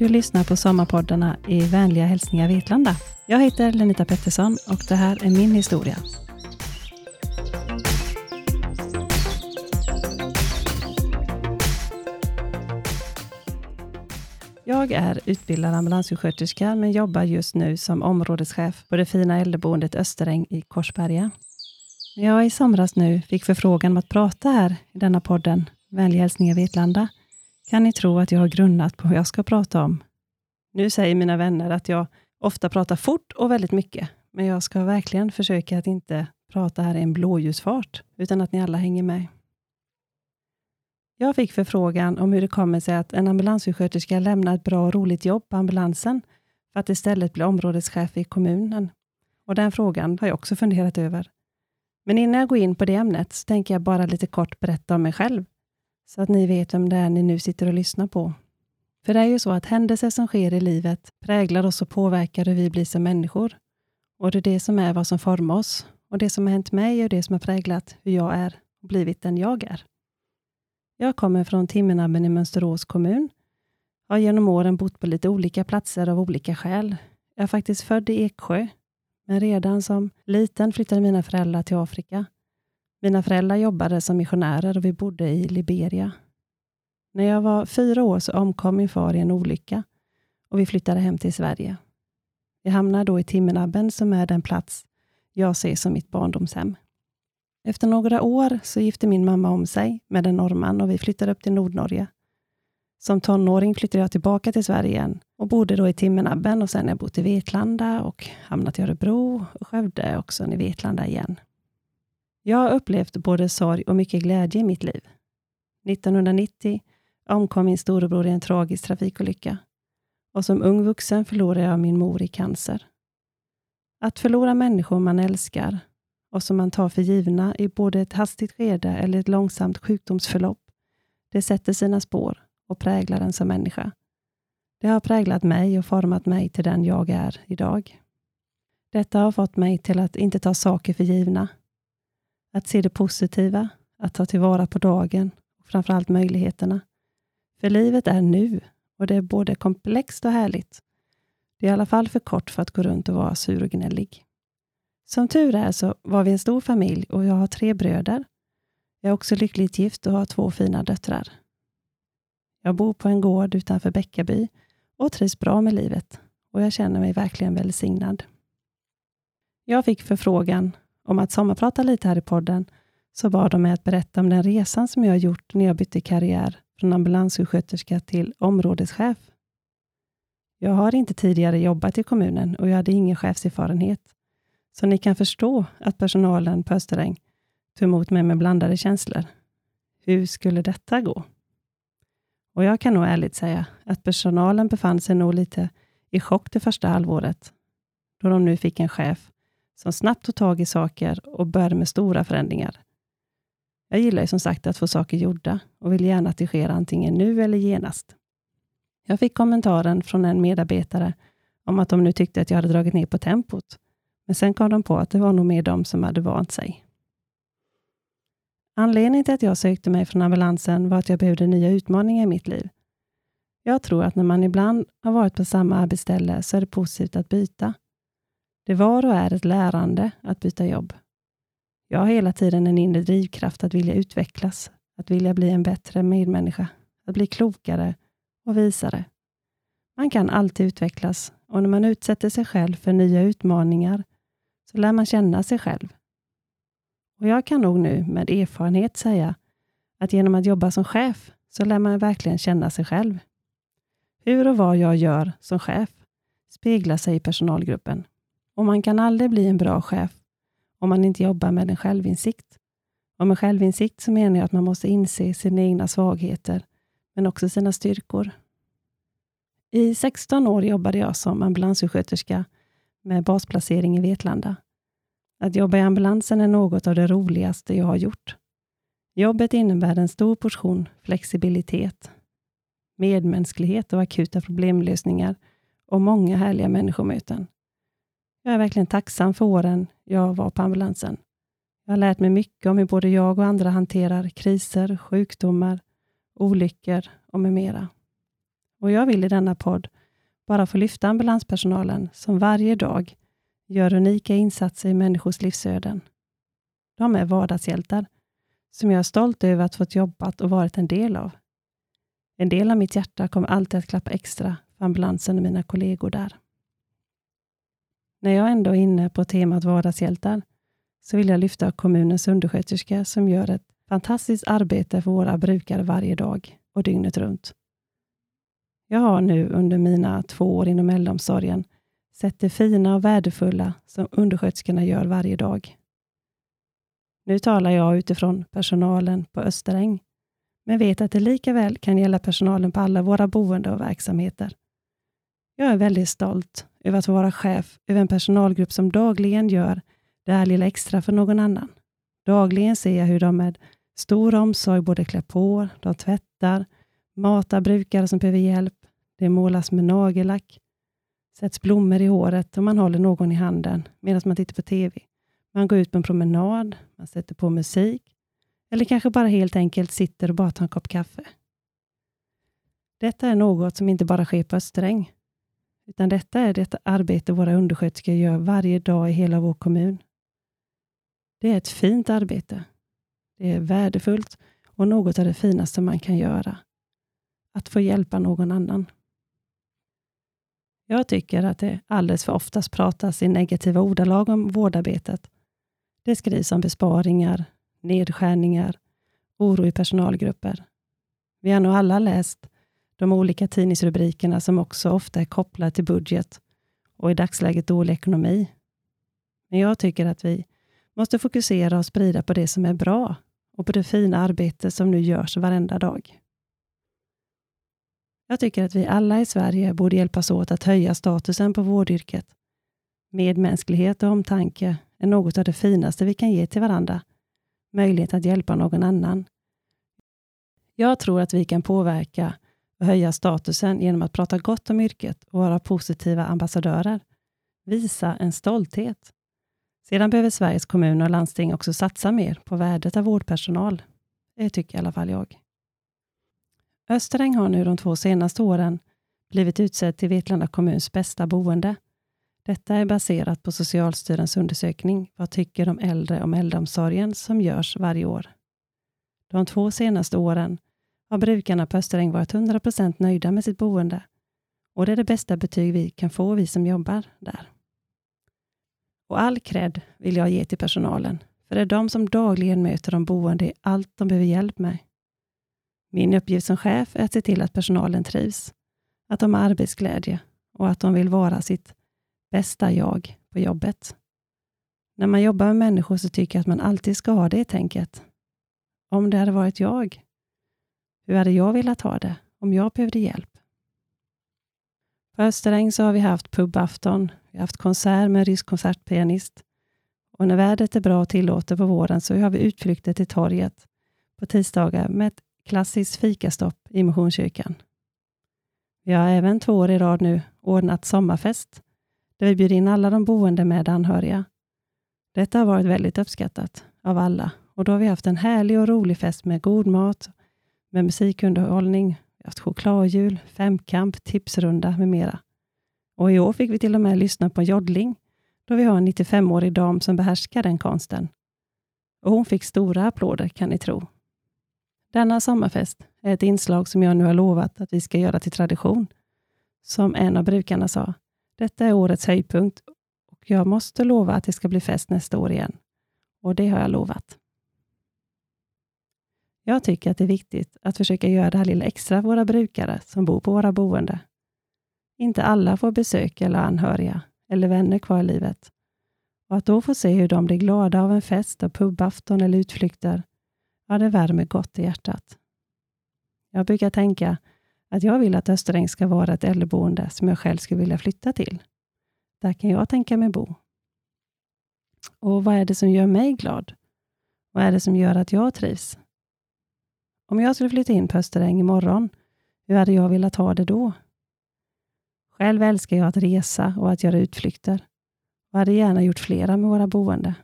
Du lyssnar på sommarpoddarna i vänliga hälsningar Vetlanda. Jag heter Lenita Pettersson och det här är min historia. Jag är utbildad ambulanssjuksköterska men jobbar just nu som områdeschef på det fina äldreboendet Österäng i Korsberga. När jag i somras nu fick förfrågan om att prata här i denna podden, Vänliga hälsningar Vetlanda, kan ni tro att jag har grunnat på vad jag ska prata om. Nu säger mina vänner att jag ofta pratar fort och väldigt mycket, men jag ska verkligen försöka att inte prata här i en blåljusfart, utan att ni alla hänger med. Jag fick förfrågan om hur det kommer sig att en ambulanssjuksköterska lämnar ett bra och roligt jobb på ambulansen, för att istället bli områdeschef i kommunen. Och den frågan har jag också funderat över. Men innan jag går in på det ämnet, så tänker jag bara lite kort berätta om mig själv, så att ni vet vem det är ni nu sitter och lyssnar på. För det är ju så att händelser som sker i livet präglar oss och påverkar hur vi blir som människor. Och det är det som är vad som formar oss. Och det som har hänt mig är det som har präglat hur jag är och blivit den jag är. Jag kommer från Timmernabben i Mönsterås kommun. Har genom åren bott på lite olika platser av olika skäl. Jag är faktiskt född i Eksjö, men redan som liten flyttade mina föräldrar till Afrika. Mina föräldrar jobbade som missionärer och vi bodde i Liberia. När jag var fyra år så omkom min far i en olycka och vi flyttade hem till Sverige. Vi hamnade då i Timmernabben som är den plats jag ser som mitt barndomshem. Efter några år så gifte min mamma om sig med en norrman och vi flyttade upp till Nordnorge. Som tonåring flyttade jag tillbaka till Sverige igen och bodde då i Timmernabben och sen har jag bott i Vetlanda och hamnat i Örebro och Skövde och sen i Vetlanda igen. Jag har upplevt både sorg och mycket glädje i mitt liv. 1990 omkom min storebror i en tragisk trafikolycka och som ung vuxen förlorade jag min mor i cancer. Att förlora människor man älskar och som man tar för givna i både ett hastigt skede eller ett långsamt sjukdomsförlopp, det sätter sina spår och präglar en som människa. Det har präglat mig och format mig till den jag är idag. Detta har fått mig till att inte ta saker för givna. Att se det positiva, att ta tillvara på dagen och framförallt möjligheterna. För livet är nu och det är både komplext och härligt. Det är i alla fall för kort för att gå runt och vara sur och gnällig. Som tur är så var vi en stor familj och jag har tre bröder. Jag är också lyckligt gift och har två fina döttrar. Jag bor på en gård utanför Bäckaby och trivs bra med livet och jag känner mig verkligen välsignad. Jag fick förfrågan om att sommarprata lite här i podden, så bad de mig att berätta om den resan som jag gjort när jag bytte karriär från ambulanssjuksköterska till områdeschef. Jag har inte tidigare jobbat i kommunen och jag hade ingen chefserfarenhet. Så ni kan förstå att personalen på Österäng tog emot mig med blandade känslor. Hur skulle detta gå? Och jag kan nog ärligt säga att personalen befann sig nog lite i chock det första halvåret, då de nu fick en chef som snabbt tog tag i saker och började med stora förändringar. Jag gillar ju som sagt att få saker gjorda och vill gärna att det sker antingen nu eller genast. Jag fick kommentaren från en medarbetare om att de nu tyckte att jag hade dragit ner på tempot, men sen kom de på att det var nog mer de som hade vant sig. Anledningen till att jag sökte mig från ambulansen var att jag behövde nya utmaningar i mitt liv. Jag tror att när man ibland har varit på samma arbetsställe så är det positivt att byta. Det var och är ett lärande att byta jobb. Jag har hela tiden en inre drivkraft att vilja utvecklas, att vilja bli en bättre medmänniska, att bli klokare och visare. Man kan alltid utvecklas och när man utsätter sig själv för nya utmaningar så lär man känna sig själv. Och Jag kan nog nu med erfarenhet säga att genom att jobba som chef så lär man verkligen känna sig själv. Hur och vad jag gör som chef speglar sig i personalgruppen. Och man kan aldrig bli en bra chef om man inte jobbar med en självinsikt. Och med självinsikt så menar jag att man måste inse sina egna svagheter, men också sina styrkor. I 16 år jobbade jag som ambulanssjuksköterska med basplacering i Vetlanda. Att jobba i ambulansen är något av det roligaste jag har gjort. Jobbet innebär en stor portion flexibilitet, medmänsklighet och akuta problemlösningar och många härliga människomöten. Jag är verkligen tacksam för åren jag var på ambulansen. Jag har lärt mig mycket om hur både jag och andra hanterar kriser, sjukdomar, olyckor och med mera. Och jag vill i denna podd bara få lyfta ambulanspersonalen som varje dag gör unika insatser i människors livsöden. De är vardagshjältar som jag är stolt över att fått jobbat och varit en del av. En del av mitt hjärta kommer alltid att klappa extra för ambulansen och mina kollegor där. När jag ändå är inne på temat vardagshjältar så vill jag lyfta kommunens undersköterska som gör ett fantastiskt arbete för våra brukare varje dag och dygnet runt. Jag har nu under mina två år inom äldreomsorgen sett det fina och värdefulla som undersköterskorna gör varje dag. Nu talar jag utifrån personalen på Österäng, men vet att det lika väl kan gälla personalen på alla våra boende och verksamheter. Jag är väldigt stolt över att vara chef över en personalgrupp som dagligen gör det här lilla extra för någon annan. Dagligen ser jag hur de med stor omsorg både klär på, de tvättar, matar brukare som behöver hjälp, det målas med nagellack, sätts blommor i håret och man håller någon i handen medan man tittar på TV. Man går ut på en promenad, man sätter på musik eller kanske bara helt enkelt sitter och bara tar en kopp kaffe. Detta är något som inte bara sker på Österäng, utan detta är det arbete våra undersköterskor gör varje dag i hela vår kommun. Det är ett fint arbete. Det är värdefullt och något av det finaste man kan göra. Att få hjälpa någon annan. Jag tycker att det alldeles för oftast pratas i negativa ordalag om vårdarbetet. Det skrivs om besparingar, nedskärningar, oro i personalgrupper. Vi har nog alla läst de olika tidningsrubrikerna som också ofta är kopplade till budget och i dagsläget dålig ekonomi. Men jag tycker att vi måste fokusera och sprida på det som är bra och på det fina arbete som nu görs varenda dag. Jag tycker att vi alla i Sverige borde hjälpas åt att höja statusen på vårdyrket. Medmänsklighet och omtanke är något av det finaste vi kan ge till varandra. Möjlighet att hjälpa någon annan. Jag tror att vi kan påverka och höja statusen genom att prata gott om yrket och vara positiva ambassadörer. Visa en stolthet. Sedan behöver Sveriges kommuner och landsting också satsa mer på värdet av vårdpersonal. Det tycker i alla fall jag. Österäng har nu de två senaste åren blivit utsedd till Vetlanda kommuns bästa boende. Detta är baserat på Socialstyrelsens undersökning Vad tycker de äldre om äldreomsorgen som görs varje år. De två senaste åren har brukarna på Österäng varit 100% nöjda med sitt boende och det är det bästa betyg vi kan få, vi som jobbar där. Och all cred vill jag ge till personalen, för det är de som dagligen möter de boende i allt de behöver hjälp med. Min uppgift som chef är att se till att personalen trivs, att de har arbetsglädje och att de vill vara sitt bästa jag på jobbet. När man jobbar med människor så tycker jag att man alltid ska ha det tänket. Om det hade varit jag, hur hade jag velat ha det om jag behövde hjälp? På Österäng så har vi haft pubafton, vi har haft konsert med en rysk konsertpianist och när vädret är bra och tillåter på våren så har vi utflykter till torget på tisdagar med ett klassiskt fikastopp i Missionskyrkan. Vi har även två år i rad nu ordnat sommarfest där vi bjuder in alla de boende med anhöriga. Detta har varit väldigt uppskattat av alla och då har vi haft en härlig och rolig fest med god mat, med musikunderhållning, vi har haft femkamp, tipsrunda med mera. Och i år fick vi till och med lyssna på joddling, då vi har en 95-årig dam som behärskar den konsten. Och hon fick stora applåder kan ni tro. Denna sommarfest är ett inslag som jag nu har lovat att vi ska göra till tradition. Som en av brukarna sa, detta är årets höjdpunkt och jag måste lova att det ska bli fest nästa år igen. Och det har jag lovat. Jag tycker att det är viktigt att försöka göra det här lilla extra för våra brukare som bor på våra boende. Inte alla får besök eller anhöriga eller vänner kvar i livet. Och att då få se hur de blir glada av en fest, av pubafton eller utflykter, ja, det värmer gott i hjärtat. Jag brukar tänka att jag vill att Österäng ska vara ett äldreboende som jag själv skulle vilja flytta till. Där kan jag tänka mig bo. Och vad är det som gör mig glad? Vad är det som gör att jag trivs? Om jag skulle flytta in på Österäng imorgon, hur hade jag velat ha det då? Själv älskar jag att resa och att göra utflykter och hade gärna gjort flera med våra boende.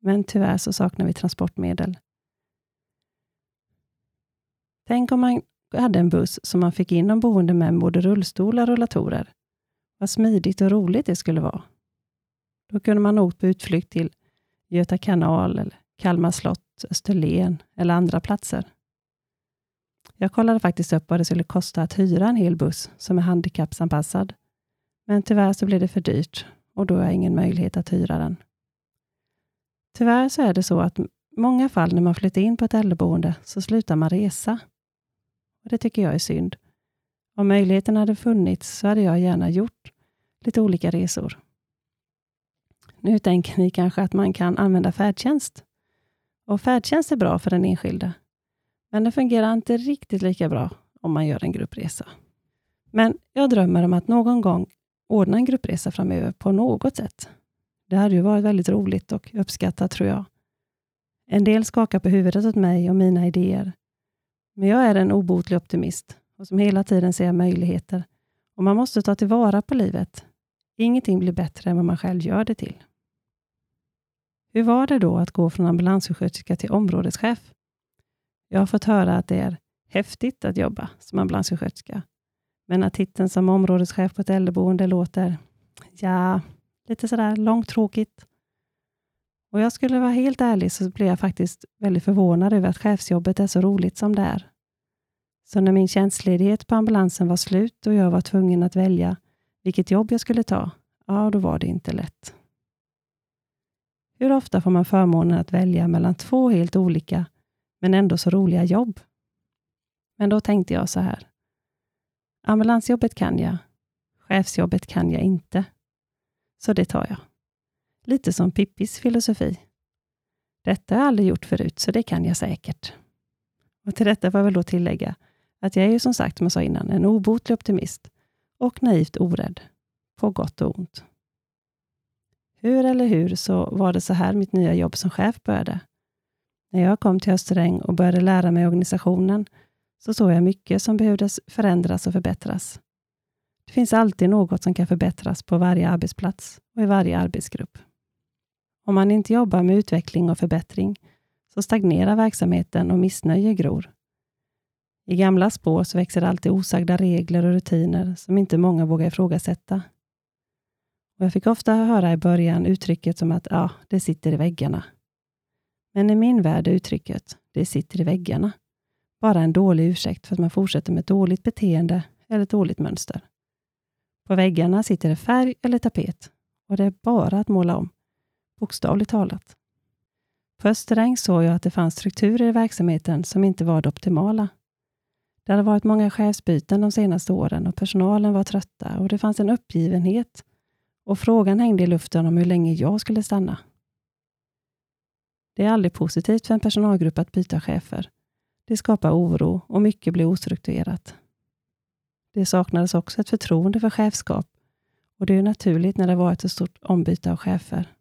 Men tyvärr så saknar vi transportmedel. Tänk om man hade en buss som man fick in de boende med både rullstolar och rullatorer. Vad smidigt och roligt det skulle vara. Då kunde man åka på utflykt till Göta kanal, eller Kalmar slott, Österlen eller andra platser. Jag kollade faktiskt upp vad det skulle kosta att hyra en hel buss som är handikappsanpassad. Men tyvärr så blev det för dyrt och då har jag ingen möjlighet att hyra den. Tyvärr så är det så att många fall när man flyttar in på ett äldreboende så slutar man resa. Och Det tycker jag är synd. Om möjligheten hade funnits så hade jag gärna gjort lite olika resor. Nu tänker ni kanske att man kan använda färdtjänst. Och Färdtjänst är bra för den enskilde. Men det fungerar inte riktigt lika bra om man gör en gruppresa. Men jag drömmer om att någon gång ordna en gruppresa framöver på något sätt. Det hade ju varit väldigt roligt och uppskattat tror jag. En del skakar på huvudet åt mig och mina idéer. Men jag är en obotlig optimist och som hela tiden ser möjligheter. Och man måste ta tillvara på livet. Ingenting blir bättre än vad man själv gör det till. Hur var det då att gå från ambulanssjuksköterska till områdeschef? Jag har fått höra att det är häftigt att jobba som ambulanssjuksköterska. Men att titeln som områdeschef på ett äldreboende låter, ja, lite sådär långtråkigt. Och jag skulle vara helt ärlig så blev jag faktiskt väldigt förvånad över att chefsjobbet är så roligt som det är. Så när min tjänstledighet på ambulansen var slut och jag var tvungen att välja vilket jobb jag skulle ta, ja, då var det inte lätt. Hur ofta får man förmånen att välja mellan två helt olika, men ändå så roliga jobb? Men då tänkte jag så här. Ambulansjobbet kan jag. Chefsjobbet kan jag inte. Så det tar jag. Lite som Pippis filosofi. Detta har jag aldrig gjort förut, så det kan jag säkert. Och till detta får jag väl då tillägga att jag är ju som sagt, som jag sa innan, en obotlig optimist och naivt orädd, på gott och ont. Hur eller hur så var det så här mitt nya jobb som chef började. När jag kom till Österäng och började lära mig organisationen så såg jag mycket som behövdes förändras och förbättras. Det finns alltid något som kan förbättras på varje arbetsplats och i varje arbetsgrupp. Om man inte jobbar med utveckling och förbättring så stagnerar verksamheten och missnöje gror. I gamla spår så växer alltid osagda regler och rutiner som inte många vågar ifrågasätta. Och jag fick ofta höra i början uttrycket som att ja, det sitter i väggarna. Men i min värld är uttrycket det sitter i väggarna bara en dålig ursäkt för att man fortsätter med ett dåligt beteende eller ett dåligt mönster. På väggarna sitter det färg eller tapet och det är bara att måla om, bokstavligt talat. På Österäng såg jag att det fanns strukturer i verksamheten som inte var det optimala. Det hade varit många chefsbyten de senaste åren och personalen var trötta och det fanns en uppgivenhet och frågan hängde i luften om hur länge jag skulle stanna. Det är aldrig positivt för en personalgrupp att byta chefer. Det skapar oro och mycket blir ostrukturerat. Det saknades också ett förtroende för chefskap och det är naturligt när det varit ett stort ombyte av chefer.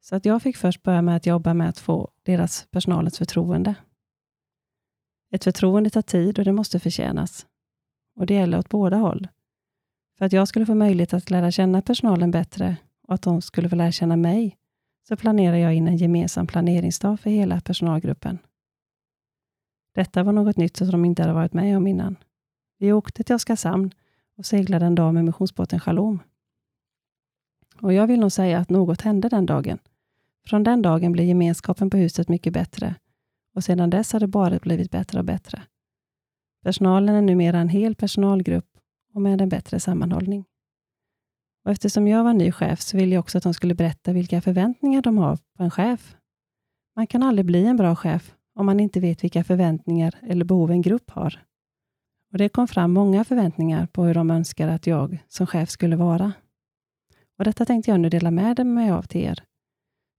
Så att jag fick först börja med att jobba med att få deras personalens förtroende. Ett förtroende tar tid och det måste förtjänas. Och det gäller åt båda håll. För att jag skulle få möjlighet att lära känna personalen bättre och att de skulle få lära känna mig, så planerar jag in en gemensam planeringsdag för hela personalgruppen. Detta var något nytt som de inte hade varit med om innan. Vi åkte till Oskarshamn och seglade en dag med missionsbåten Shalom. Och jag vill nog säga att något hände den dagen. Från den dagen blev gemenskapen på huset mycket bättre och sedan dess har det bara blivit bättre och bättre. Personalen är numera en hel personalgrupp och med en bättre sammanhållning. Och eftersom jag var ny chef så ville jag också att de skulle berätta vilka förväntningar de har på en chef. Man kan aldrig bli en bra chef om man inte vet vilka förväntningar eller behov en grupp har. Och Det kom fram många förväntningar på hur de önskar att jag som chef skulle vara. Och Detta tänkte jag nu dela med mig av till er.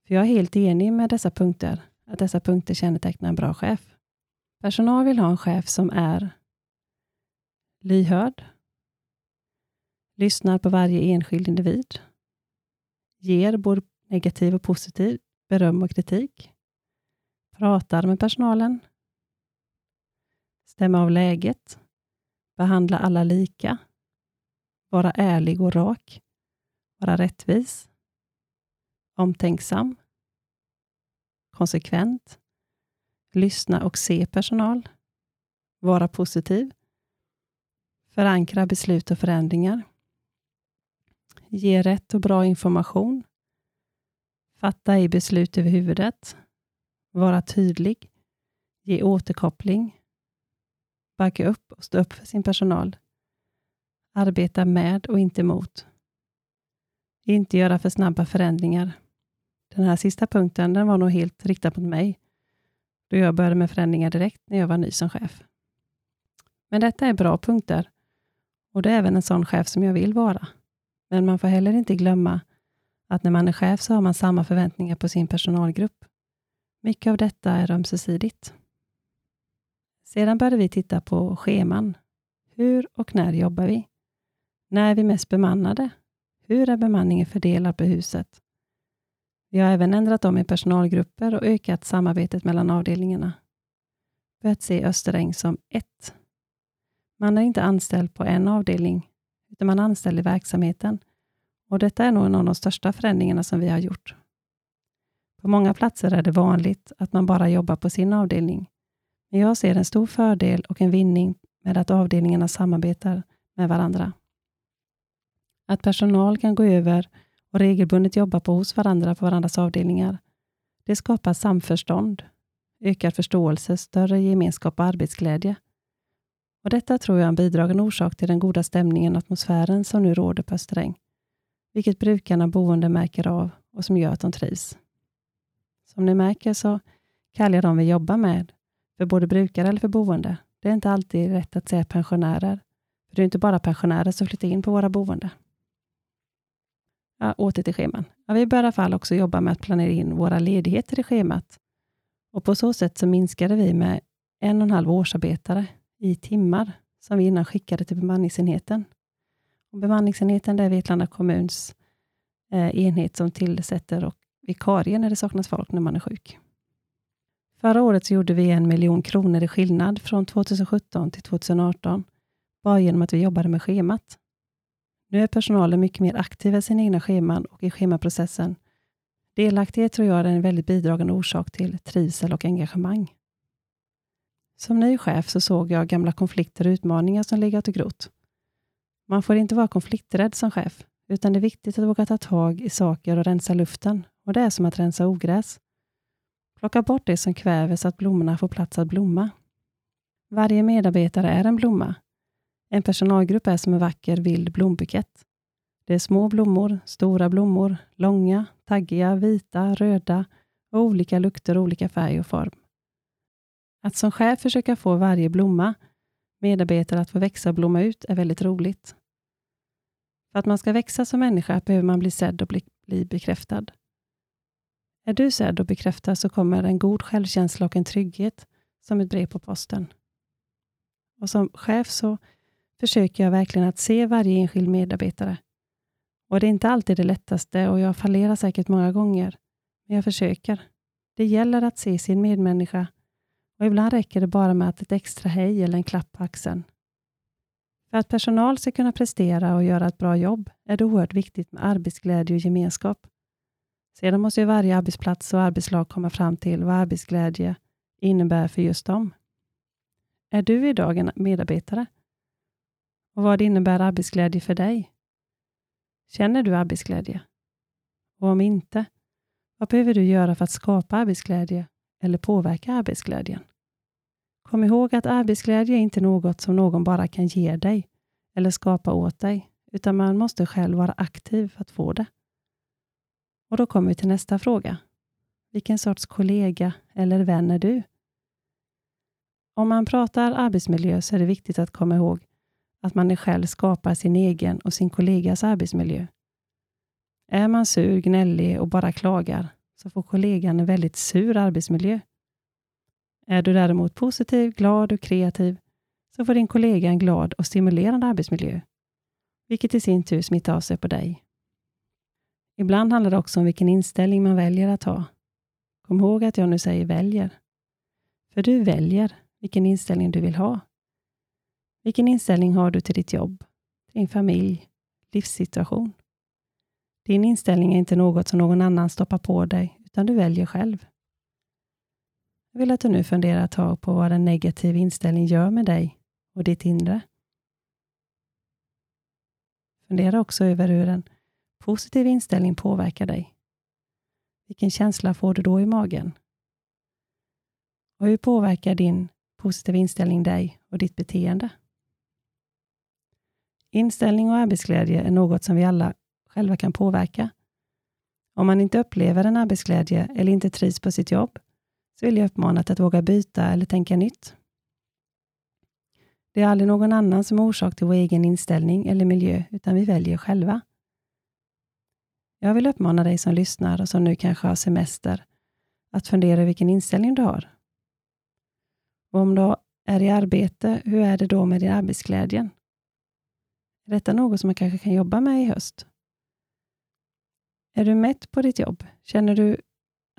För Jag är helt enig med dessa punkter, att dessa punkter kännetecknar en bra chef. Personal vill ha en chef som är lyhörd, lyssnar på varje enskild individ, ger både negativ och positiv beröm och kritik, pratar med personalen, Stämmer av läget, behandla alla lika, vara ärlig och rak, vara rättvis, omtänksam, konsekvent, lyssna och se personal, Vara positiv. Förankra beslut och förändringar. Ge rätt och bra information. Fatta i beslut över huvudet. Vara tydlig. Ge återkoppling. Backa upp och stå upp för sin personal. Arbeta med och inte mot. Inte göra för snabba förändringar. Den här sista punkten den var nog helt riktad mot mig, då jag började med förändringar direkt när jag var ny som chef. Men detta är bra punkter och det är även en sån chef som jag vill vara. Men man får heller inte glömma att när man är chef så har man samma förväntningar på sin personalgrupp. Mycket av detta är ömsesidigt. Sedan började vi titta på scheman. Hur och när jobbar vi? När är vi mest bemannade? Hur är bemanningen fördelad på huset? Vi har även ändrat om i personalgrupper och ökat samarbetet mellan avdelningarna. Börjat se Österäng som ett. Man är inte anställd på en avdelning, där man är anställd i verksamheten. Och Detta är nog en av de största förändringarna som vi har gjort. På många platser är det vanligt att man bara jobbar på sin avdelning. Men jag ser en stor fördel och en vinning med att avdelningarna samarbetar med varandra. Att personal kan gå över och regelbundet jobba på hos varandra på varandras avdelningar. Det skapar samförstånd, ökad förståelse, större gemenskap och arbetsglädje. Och Detta tror jag är en bidragande orsak till den goda stämningen och atmosfären som nu råder på Österäng, vilket brukarna boende märker av och som gör att de trivs. Som ni märker så kallar jag dem vi jobbar med för både brukare eller för boende. Det är inte alltid rätt att säga pensionärer, för det är inte bara pensionärer som flyttar in på våra boende. Ja, åter till scheman. Ja, vi bör i alla fall också jobba med att planera in våra ledigheter i schemat. Och på så sätt så minskade vi med en och en halv årsarbetare i timmar som vi innan skickade till bemanningsenheten. Och bemanningsenheten är Vetlanda kommuns eh, enhet som tillsätter och vikarie när det saknas folk när man är sjuk. Förra året så gjorde vi en miljon kronor i skillnad från 2017 till 2018, bara genom att vi jobbade med schemat. Nu är personalen mycket mer aktiv i sina egna scheman och i schemaprocessen. Delaktighet tror jag är en väldigt bidragande orsak till trivsel och engagemang. Som ny chef så såg jag gamla konflikter och utmaningar som legat och grott. Man får inte vara konflikträdd som chef, utan det är viktigt att våga ta tag i saker och rensa luften. Och Det är som att rensa ogräs. Plocka bort det som kväver så att blommorna får plats att blomma. Varje medarbetare är en blomma en personalgrupp är som en vacker vild blombukett. Det är små blommor, stora blommor, långa, taggiga, vita, röda och olika lukter, olika färg och form. Att som chef försöka få varje blomma, medarbetare att få växa och blomma ut är väldigt roligt. För att man ska växa som människa behöver man bli sedd och bli, bli bekräftad. Är du sedd och bekräftad så kommer en god självkänsla och en trygghet som ett brev på posten. Och Som chef så försöker jag verkligen att se varje enskild medarbetare. Och Det är inte alltid det lättaste och jag fallerar säkert många gånger, men jag försöker. Det gäller att se sin medmänniska och ibland räcker det bara med att ett extra hej eller en klapp på axeln. För att personal ska kunna prestera och göra ett bra jobb är det oerhört viktigt med arbetsglädje och gemenskap. Sedan måste ju varje arbetsplats och arbetslag komma fram till vad arbetsglädje innebär för just dem. Är du idag en medarbetare och vad innebär arbetsglädje för dig? Känner du arbetsglädje? Och om inte, vad behöver du göra för att skapa arbetsglädje eller påverka arbetsglädjen? Kom ihåg att arbetsglädje är inte något som någon bara kan ge dig eller skapa åt dig, utan man måste själv vara aktiv för att få det. Och Då kommer vi till nästa fråga. Vilken sorts kollega eller vän är du? Om man pratar arbetsmiljö så är det viktigt att komma ihåg att man själv skapar sin egen och sin kollegas arbetsmiljö. Är man sur, gnällig och bara klagar, så får kollegan en väldigt sur arbetsmiljö. Är du däremot positiv, glad och kreativ, så får din kollega en glad och stimulerande arbetsmiljö, vilket i sin tur smittar av sig på dig. Ibland handlar det också om vilken inställning man väljer att ha. Kom ihåg att jag nu säger väljer. För du väljer vilken inställning du vill ha. Vilken inställning har du till ditt jobb, din familj, livssituation? Din inställning är inte något som någon annan stoppar på dig, utan du väljer själv. Jag vill att du nu funderar ett tag på vad en negativ inställning gör med dig och ditt inre. Fundera också över hur en positiv inställning påverkar dig. Vilken känsla får du då i magen? Och hur påverkar din positiva inställning dig och ditt beteende? Inställning och arbetsglädje är något som vi alla själva kan påverka. Om man inte upplever en arbetsglädje eller inte trivs på sitt jobb, så vill jag uppmana till att våga byta eller tänka nytt. Det är aldrig någon annan som är orsak till vår egen inställning eller miljö, utan vi väljer själva. Jag vill uppmana dig som lyssnar och som nu kanske har semester, att fundera vilken inställning du har. Och om du är i arbete, hur är det då med din arbetsglädje? Är detta något som man kanske kan jobba med i höst? Är du mätt på ditt jobb? Känner du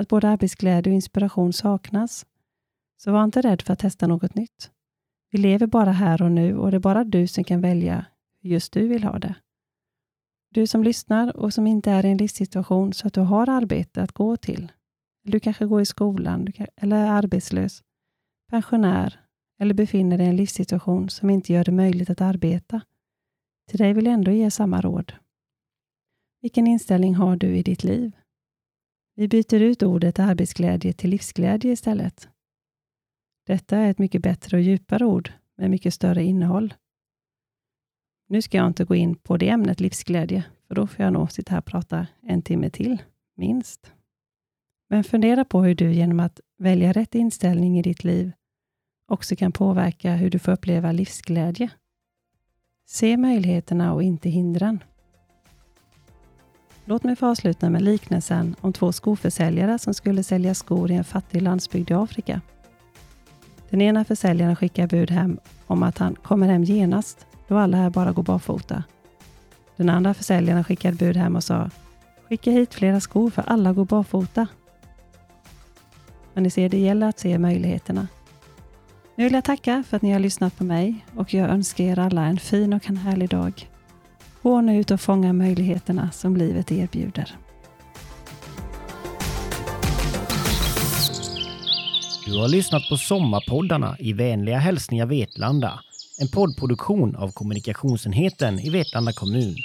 att både arbetsglädje och inspiration saknas? Så var inte rädd för att testa något nytt. Vi lever bara här och nu och det är bara du som kan välja hur just du vill ha det. Du som lyssnar och som inte är i en livssituation så att du har arbete att gå till. Du kanske går i skolan eller är arbetslös, pensionär eller befinner dig i en livssituation som inte gör det möjligt att arbeta. Till dig vill jag ändå ge samma råd. Vilken inställning har du i ditt liv? Vi byter ut ordet arbetsglädje till livsglädje istället. Detta är ett mycket bättre och djupare ord med mycket större innehåll. Nu ska jag inte gå in på det ämnet livsglädje, för då får jag nog sitta här och prata en timme till, minst. Men fundera på hur du genom att välja rätt inställning i ditt liv också kan påverka hur du får uppleva livsglädje. Se möjligheterna och inte hindren. Låt mig få avsluta med liknelsen om två skoförsäljare som skulle sälja skor i en fattig landsbygd i Afrika. Den ena försäljaren skickar bud hem om att han kommer hem genast, då alla här bara går barfota. Den andra försäljaren skickade bud hem och sa Skicka hit flera skor för alla går barfota. Men ni ser, det gäller att se möjligheterna. Nu vill jag tacka för att ni har lyssnat på mig och jag önskar er alla en fin och en härlig dag. Gå nu ut och fånga möjligheterna som livet erbjuder. Du har lyssnat på Sommarpoddarna i vänliga hälsningar Vetlanda. En poddproduktion av kommunikationsenheten i Vetlanda kommun.